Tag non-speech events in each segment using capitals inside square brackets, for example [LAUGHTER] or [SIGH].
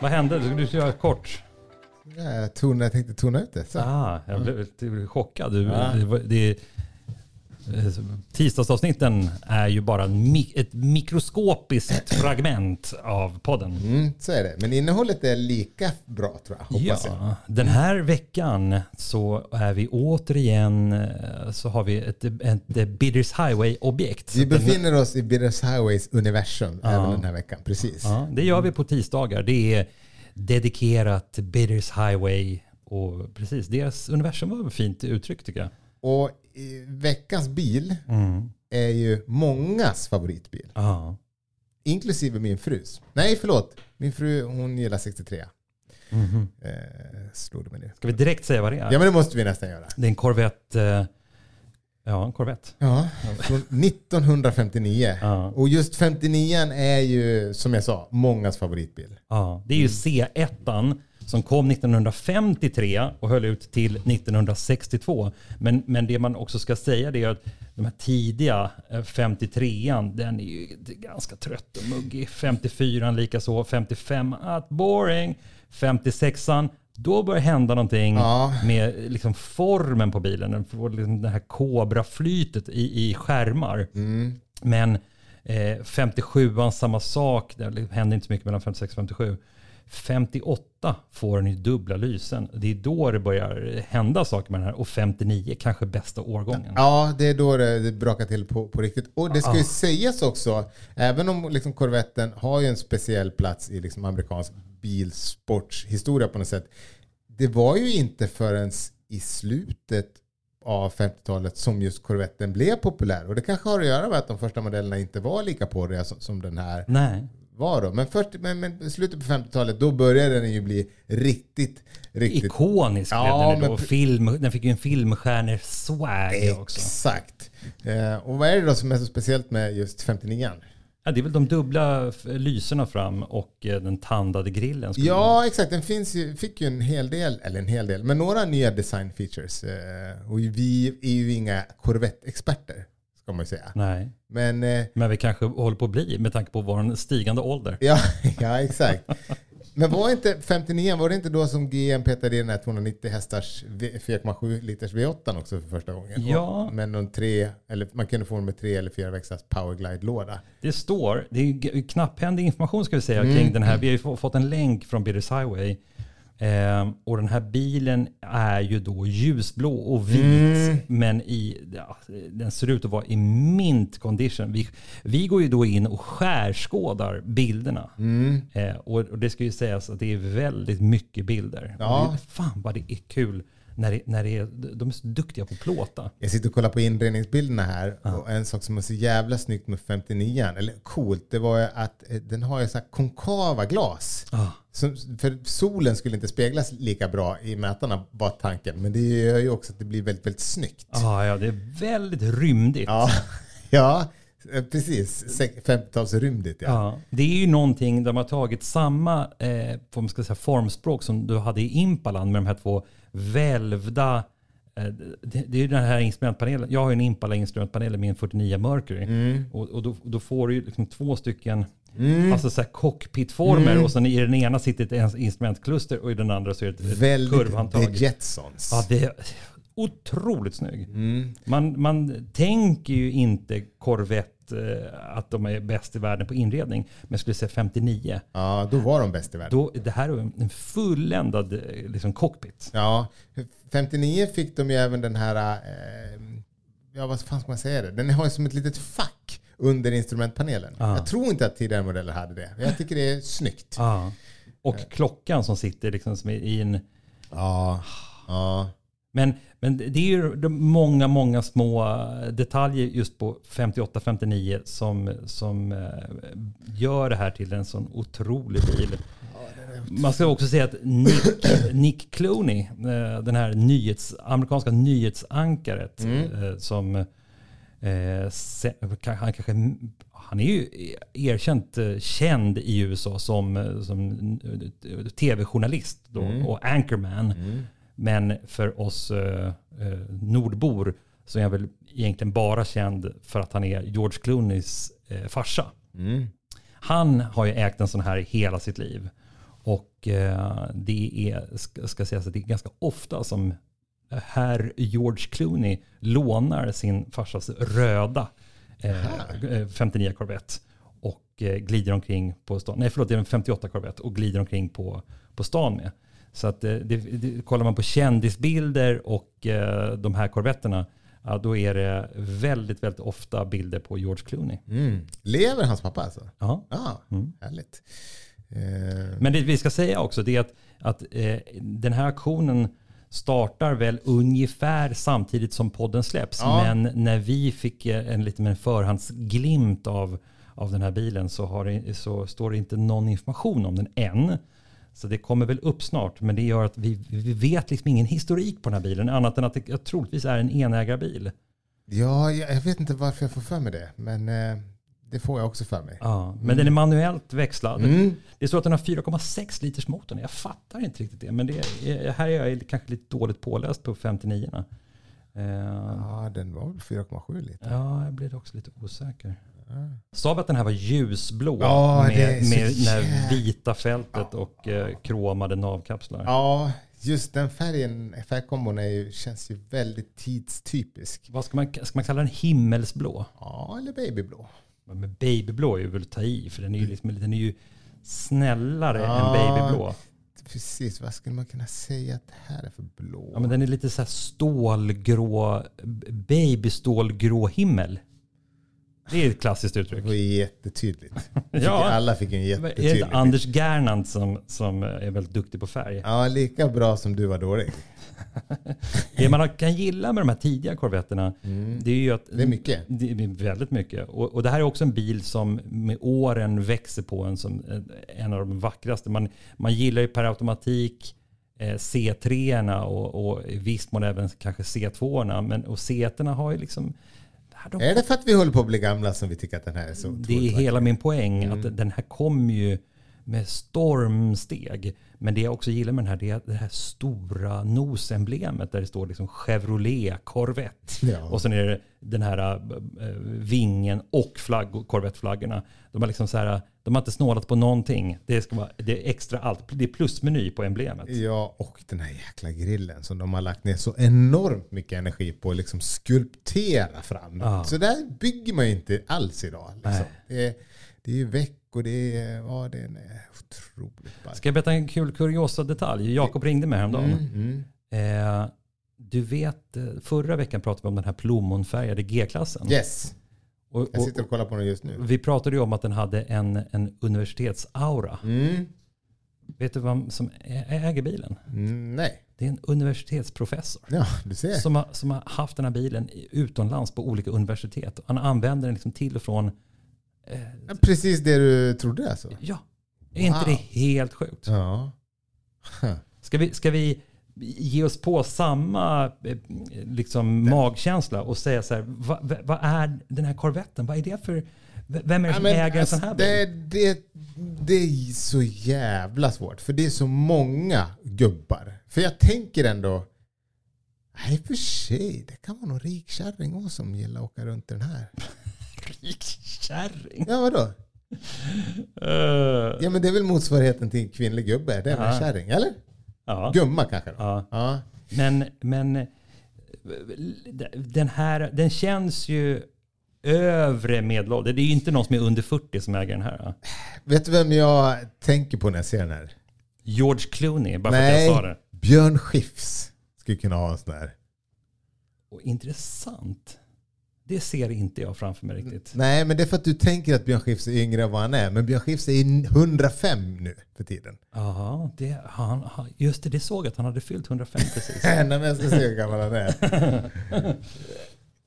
Vad hände? Du skulle köra kort. Jag, tona, jag tänkte tona ut det. Så. Ah, jag blev lite chockad. Du, Ja. det, det, tisdagsavsnitten är ju bara ett mikroskopiskt [CLEARS THROAT] fragment av podden. Mm, så är det. Men innehållet är lika bra tror jag. Hoppas jag. Ja, den här veckan så är vi återigen, eh, så har vi ett, ett Bidders Highway-objekt. Vi befinner oss i Bidders Highways universum även den här veckan. Precis. Ja, det gör vi på tisdagar. Det är dedikerat Bidders Highway och precis, deras universum var fint uttryck tycker jag. Och veckans bil Mm. är ju mångas favoritbil. Ja. Inklusive min frus. Nej, förlåt. Min fru hon gillar 63. Mhm. Eh, slog det mig nu. Ska vi direkt säga vad det är? Ja, men det måste vi nästan göra. Det är en Corvette. eh, Ja, en Corvette. Ja, från 1959. Ja. Och just 59 är ju, som jag sa, mångas favoritbil. Ja, det är ju C1 som kom 1953 och höll ut till 1962. Men, men det man också ska säga det är att de här tidiga eh, 53an, den är ju ganska trött och muggig. 54an likaså, 55, att boring. 56an, då börjar hända någonting Ja. med liksom formen på bilen. Den får liksom det här kobraflytet i, i skärmar. Mm. Men eh, 57an samma sak. Det händer inte så mycket mellan 56 och 57. 58 får den ju dubbla lysen. Det är då det börjar hända saker med den här. Och 59 kanske bästa årgången. Ja, det är då det, brakar till på, på riktigt. Och det ska ju Ah. sägas också, även om liksom Corvetten har ju en speciell plats i liksom amerikansk bilsportshistoria på något sätt. Det var ju inte förrän i slutet av 50-talet som just Corvetten blev populär. Och det kanske har att göra med att de första modellerna inte var lika påriga som, som den här Nej. Var då. Men, först, men, men slutet på 50-talet då började den ju bli riktigt, riktigt... Ikonisk Ja, blev den men då. Film, den fick ju en filmstjärne-swag också. Exakt. Eh, och vad är det då som är så speciellt med just 59 Ja, det är väl de dubbla lyserna fram och eh, den tandade grillen. Ja, exakt. Den finns ju, fick ju en hel del, eller en hel del, men några nya design features. Eh, och vi är ju inga Corvette-experter, ska man ju säga. Nej, Men eh, men vi kanske håller på att bli med tanke på vår stigande ålder. ja, [LAUGHS] ja, exakt. Men var inte 59 var det inte då som GM petade in den här 290 hästars V- 4,7 liters V8 också för första gången? Ja. Med någon tre, eller man kunde få den med tre eller fyra växlars powerglide-låda. Det står, det är knapphändig information ska vi säga Mm. kring den här. Vi har ju få- fått en länk från Bidders Highway. Ehm, och den här bilen är ju då ljusblå och vit. Mm. Men i, ja, den ser ut att vara i mint condition. Vi, vi går ju då in och skärskådar bilderna. Mm. Eh, och, och det ska ju sägas att det är väldigt mycket bilder. Ja. Det, fan vad det är kul när, det, när det är, de är så duktiga på att plåta. Jag sitter och kollar på inredningsbilderna här och en sak som är så jävla snyggt med 59 eller coolt, det var att eh, den har så konkava glas. Ah. Som, för solen skulle inte speglas lika bra i mätarna, var tanken. Men det gör ju också att det blir väldigt, väldigt snyggt. Ah, ja, det är väldigt rymdigt. Ja, [LAUGHS] ja precis. 50-talsrymdigt ja. Ja, det är ju någonting där man har tagit samma eh, man ska säga, formspråk som du hade i Impalan med de här två välvda eh, det, det är ju den här instrumentpanelen. Jag har ju en Impala instrumentpanel med en 49 Mercury. Mm. Och, och då, då får du ju liksom två stycken alltså så här cockpitformer och sen i den ena sitter ett instrumentkluster och i den andra så är det ett, ett Väldigt kurvhandtag. The Jetsons. Ja, det är otroligt snygg. Mm. Man, man tänker ju inte Corvette eh, att de är bäst i världen på inredning. Men jag skulle säga 59. Ja, då var de bäst i världen. Då, det här är en fulländad eh, liksom cockpit. Ja, 59 fick de ju även den här, eh, ja vad fan ska man säga det? Den har ju som ett litet fack under instrumentpanelen. Ah. Jag tror inte att tidigare modeller hade det. Jag tycker det är snyggt. Ja. Och klockan som sitter liksom som i en... Ja, ja. Men, men det är ju de många, många små detaljer just på 58-59 som, som eh, gör det här till en sån otrolig bil. Man ska också säga att Nick, Nick Clooney, eh, den här nyhets, amerikanska nyhetsankaret eh, som eh, han kanske han är ju erkänt eh, känd i USA som, eh, som eh, tv-journalist då, och anchorman. Men för oss eh, eh, nordbor så är han väl egentligen bara känd för att han är George Clooneys eh, farsa. Mm. Han har ju ägt en sån här hela sitt liv. Och eh, det är, ska, ska sägas att det är ganska ofta som herr George Clooney lånar sin farsas röda eh, 59 Corvette och eh, glider omkring på stan. Nej, förlåt, det är en 58 Corvette och glider omkring på, på stan med. Så att eh, det, det, kollar man på kändisbilder och eh, de här korvetterna, ja, då är det väldigt, väldigt ofta bilder på George Clooney. Mm. Lever hans pappa alltså? Ja. Ja, Mm. härligt. Eh, Men det vi ska säga också det är att, att eh, den här aktionen startar väl ungefär samtidigt som podden släpps. Ja. Men när vi fick eh, en liten en förhandsglimt av, av den här bilen så, har det, så står det inte någon information om den än. Så det kommer väl upp snart. Men det gör att vi, vi vet liksom ingen historik på den här bilen. Annat än att det troligtvis är en enägarbil. ja, jag, vet inte varför jag får för mig det. Men eh, det får jag också för mig. Ja, men den är manuellt växlad. Mm. Det står att den har 4,6 liters motorn. Jag fattar inte riktigt det. Men det är, här är jag kanske lite dåligt påläst på 59 uh, Ja, den var väl 4,7 liter. Ja, jag blir också lite osäker. Sa vi att den här var ljusblå Ja, med, med det här vita fältet och eh, kromade navkapslar? Ja, just den färgen, färgkombon är ju, känns ju väldigt tidstypisk. Vad ska man, ska man kalla den himmelsblå? Ja, eller babyblå. Men babyblå är ju väl ta i för den är ju, liksom, den är ju snällare Ja. än babyblå. Precis, vad skulle man kunna säga att det här är för blå? Ja, men den är lite så här stålgrå, babystålgrå himmel. Det är ett klassiskt Det uttryck. var ju jättetydligt. [LAUGHS] Fick, Ja. Alla fick en det jättetydlig inte Anders Gernandt som, som är väldigt duktig på färg? Ja, lika bra som du var dålig. [LAUGHS] Det man kan gilla med de här tidiga korvetterna, det är ju att... Mm. Det är mycket. Det är väldigt mycket. Och, och det här är också en bil som med åren växer på en som eh, en av de vackraste. Man, man gillar ju per automatik eh, C3 och, och viss mån även kanske C2. Men och C1 har ju liksom... De, Är det för att vi håller på att bli gamla som vi tycker att den här är så det är hela vacker? min poäng. Mm. Att den här kommer ju med stormsteg. Men det jag också gillar med den här det är det här stora nosemblemet där det står liksom Chevrolet Corvette. Ja. Och sen är det den här äh, vingen och flagg, Corvette-flaggorna. De har liksom så här, de har inte snålat på någonting. Det, ska vara, det är extra allt. Det är plusmeny på emblemet. Ja, och den här jäkla grillen som de har lagt ner så enormt mycket energi på att liksom skulptera fram. Ja. Så där bygger man ju inte alls idag. Liksom. Det, är, det är ju väck och det är, ja, det är otroligt ballt. Ska jag berätta en kul kuriosa detalj? Jakob ringde mig häromdagen. Mm, mm. Eh, du vet, eh, förra veckan pratade vi om den här plommonfärgade G-klassen. Yes, Och, jag och, sitter och kollar på den just nu. vi pratade ju om att den hade en, en universitetsaura. Mm. Vet du vem som äger bilen? Mm, nej, Det är en universitetsprofessor. ja, du ser. Som har, som har haft den här bilen utomlands på olika universitet. Han använder den liksom till och från. Eh, Precis det du trodde alltså? ja, är inte Wow. det helt sjukt? Ja. Ska vi, ska vi ge oss på samma eh, liksom, magkänsla och säga så här, vad, vad- är den här korvetten? Vad är det för, vem är det Ja, som men äger en alltså, sån här bil? det, det, det är så jävla svårt. För det är så många gubbar. För jag tänker ändå, nej för sig, det kan vara någon rik kärring också som gillar att åka runt i den här. [LAUGHS] Rik kärring. Ja vadå? Eh, Ja men det är väl motsvarigheten till en kvinnlig gubbe. Det är väl en Ja. kärring, eller? Ja. Gumma kanske då? ja. Ja. Men, men den här, den känns ju övre medelålder. Det är ju inte någon som är under 40 som äger den här. Vet du vem jag tänker på när jag ser den här? George Clooney, bara för att jag sa Nej, det. Björn Skifs skulle kunna ha en sån här. Och intressant. Det ser inte jag framför mig riktigt. Nej, men det är för att du tänker att Björn Skifs är yngre än vad han är. Men Björn Skifs är 105 nu för tiden. Jaha, det, han, han- just det, det såg jag att han hade fyllt 105 precis. [LAUGHS] Nej, men jag ska se hur gammal han är.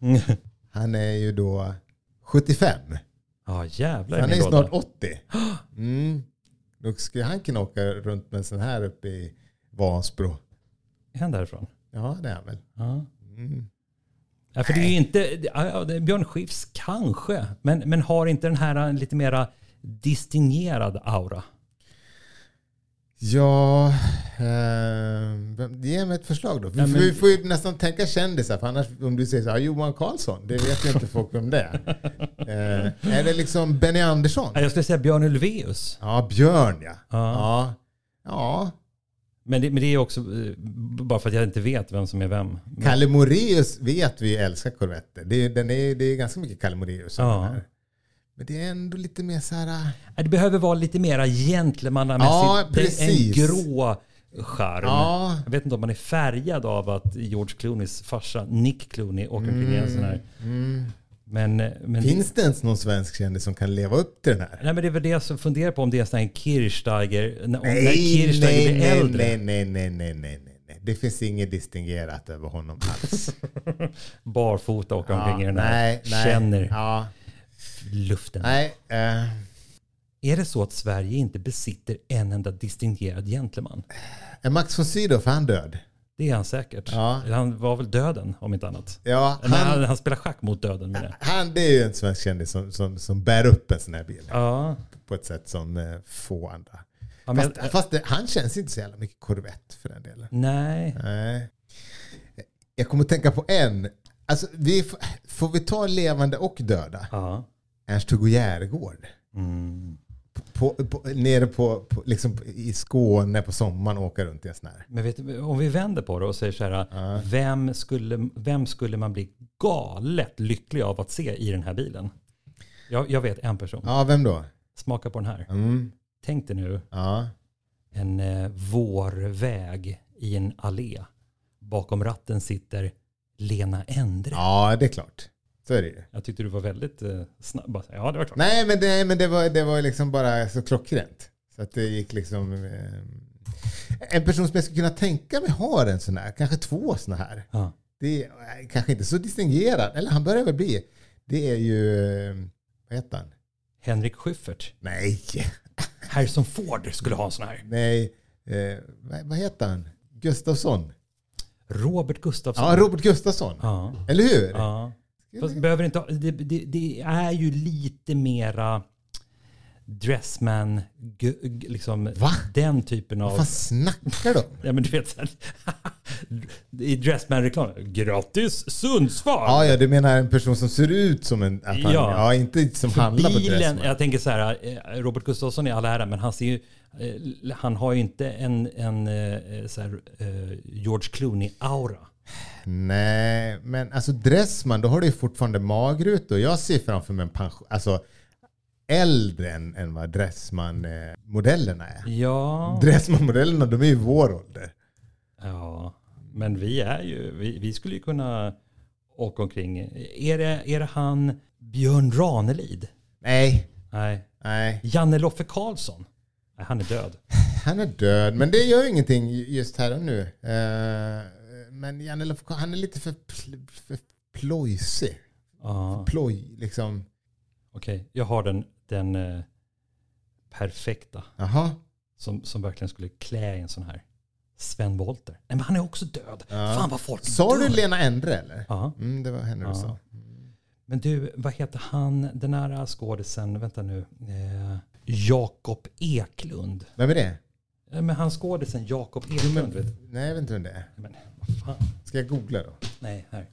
[LAUGHS] Han är ju då 75. Ja, jävlar i Han är snart 80. [GASPS] Mm. Då skulle han kunna åka runt med en sån här uppe i Vansbro. Är han därifrån? Ja, det är han väl. Ja. Mm. Ja, för det är inte, Björn Skifs kanske, men, men har inte den här lite mera distingerad aura. Ja, eh, vem- ge mig ett förslag då. Vi, Ja, men- vi får ju nästan tänka kändisar. För annars om du säger så här, Johan Karlsson, det vet ju inte folk om det är. Eh, är det liksom Benny Andersson? Ja, Jag skulle säga Björn Ulvaeus. Ja, Björn ja. Ja. ja. Ja, Men det, men det är också eh, bara för att jag inte vet vem som är vem. Kalle Moraeus vet vi älskar korvetter. Det är, den är, det är ganska mycket Kalle Moraeus. Ja. Men det är ändå lite mer så här... Nej, det behöver vara lite mera gentlemannamässigt. Ja, precis. En grå charm. Ja. Jag vet inte om man är färgad av att George Clooneys farsa Nick Clooney åker omkring i en sån här. Men, men, Finns det ens någon svensk kändis som kan leva upp till den här? nej, men det är väl det jag funderar på om det är sån här Kirchsteiger. När, om när Nej, Kirchsteiger nej, blir nej, äldre. nej, nej, nej, nej, nej, nej. Det finns inget distingerat över honom alls. [LAUGHS] Barfota åker omkring i den här. nej, nej. Känner Ja, luften. nej. eh, Är det så att Sverige inte besitter en enda distingerad gentleman? är Max von Sydow, han död? Det är han säkert. Ja. Han var väl döden om inte annat. Ja, han, han, han spelar schack mot döden med det. han det är ju en svensk kändis som, som, som bär upp en sån här bil. Ja. På ett sätt som eh, få andra. Ja, men- Fast, fast det, han känns inte så jävla mycket korvett för den delen. Nej. Nej. Jag kommer att tänka på en. Alltså, vi, får vi ta levande och döda? Ja. Ernst-Hugo Järegård. Mm. På, på, nere på, på, liksom i Skåne på sommaren åka runt i en sån här. Men vet, du, om vi vänder på det och säger så här. Vem, skulle, vem skulle man bli galet lycklig av att se i den här bilen? Jag, jag vet en person. Ja, vem då? Smaka på den här. Mm. Tänk dig nu Ja. en eh, vårväg i en allé. Bakom ratten sitter Lena Endre. ja, det är klart. Så är det ju. Jag tyckte du var väldigt eh, snabb. Ja, det var klart. Nej, men det, men det, var, det var liksom bara så klockrent. Så att det gick liksom... Eh, en person som jag skulle kunna tänka mig har en sån här, kanske två såna här. Ja. Det är eh, kanske inte så distingerad, eller han börjar väl bli. Det är ju, eh, vad heter han? Henrik Schyffert. Nej, [LAUGHS] Harrison Ford skulle ha en sån här. nej, eh, vad, heter han? Gustafsson? Robert Gustafsson. Ja, Robert Gustafsson. Ja. Eller hur? ja. Fast behöver inte det, det, det är ju lite mera Dressman, liksom Va? den typen av... Vad fan snackar de? [LAUGHS] Ja men du vet [LAUGHS] i Dressman-reklam. Grattis Sundsvall! Ja, ja, du menar en person som ser ut som en... Att han, ja. Ja. inte som handlar på Bilen, Dressman. jag tänker så här, eh, Robert Gustafsson är alla ära, men han ser ju, eh, han har ju inte en, en eh, så här, George Clooney-aura. Nej, men alltså Dressman, då har du ju fortfarande magrutor. Jag ser framför mig en pension, alltså äldre än, än vad Dressman-modellerna är. Ja, Dressman-modellerna, de är ju vår ålder. ja, men vi är ju, vi, vi skulle ju kunna åka omkring. Är det, är det han Björn Ranelid? Nej, Nej. nej. Janne Loffe Karlsson? Nej, han är död. Han är död, men det gör ingenting just här och nu. Eh, men Janne han är lite för, för plojsig. Ja, Ploj, liksom. okej. Jag har den, den eh, perfekta Jaha. som, som verkligen skulle klä i en sån här. Sven Wollter. Nej, men han är också död. Fan vad folk Sa du Lena Endre eller? Ja. Mm, det var henne du Ja. sa. Men du, vad heter han, den här skådisen, vänta nu, eh, Jakob Eklund. Vem är det? Men han skådisen Jakob Eklund, vet Nej, vet inte vem det är. Men vad fan, Ska jag googla då? nej, här.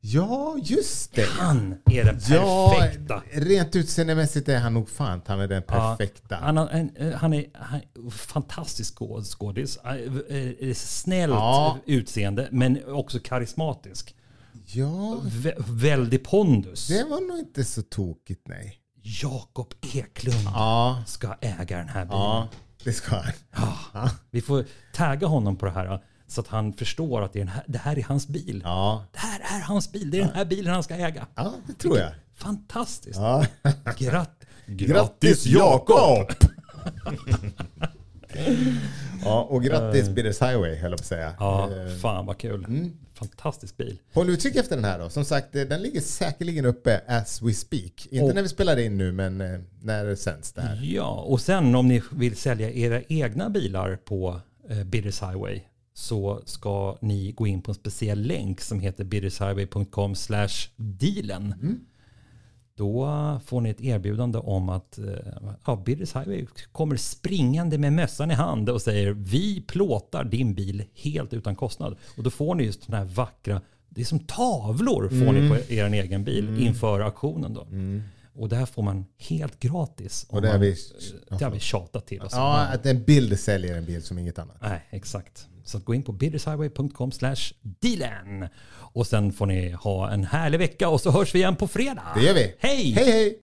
Ja, just det. Han är den Ja, perfekta. rent utseendemässigt är han nog fan ta med den Ja, perfekta. han, har en, eh, han är han är fantastisk skåd- skådis. Eh, eh, Snällt Ja. utseende, men också karismatisk. Ja, Vä- väldig pondus. det var nog inte så tokigt nej. Jakob Eklund Ja, ska äga den här bilen. ja det ska han. Ja. Vi får tagga honom på det här så att han förstår att det, är här, det här är hans bil. Ja, Det här är hans bil. Det är den här bilen han ska äga. ja det tror jag. Fantastiskt. Ja. Gratt, Grattis Jakob! [LAUGHS] ja, och grattis Bidders Highway höll jag på att säga. Ja, Eh, fan vad kul. Fantastisk bil. Håll utkik efter den här då. Som sagt, eh, den ligger säkerligen uppe as we speak. Inte Och- när vi spelar in nu, men eh, när det sänds det här. Ja, och sen om ni vill sälja era egna bilar på eh, Bidders Highway så ska ni gå in på en speciell länk som heter biddershighway.com dealen. Då får ni ett erbjudande om att eh, ja, Bidders Highway kommer springande med mössan i hand och säger vi plåtar din bil helt utan kostnad. Och då får ni just den här vackra, det är som tavlor får ni på er egen bil inför auktionen då. Och det här får man helt gratis. Och det har man- vi- det har vi tjatat till. Alltså. Ja, att en bild säljer en bil som inget annat. Nej, exakt. Så att gå in på biddershighway.com slash dealen. Och sen får ni ha en härlig vecka och så hörs vi igen på fredag. Det gör vi. Hej! Hej hej!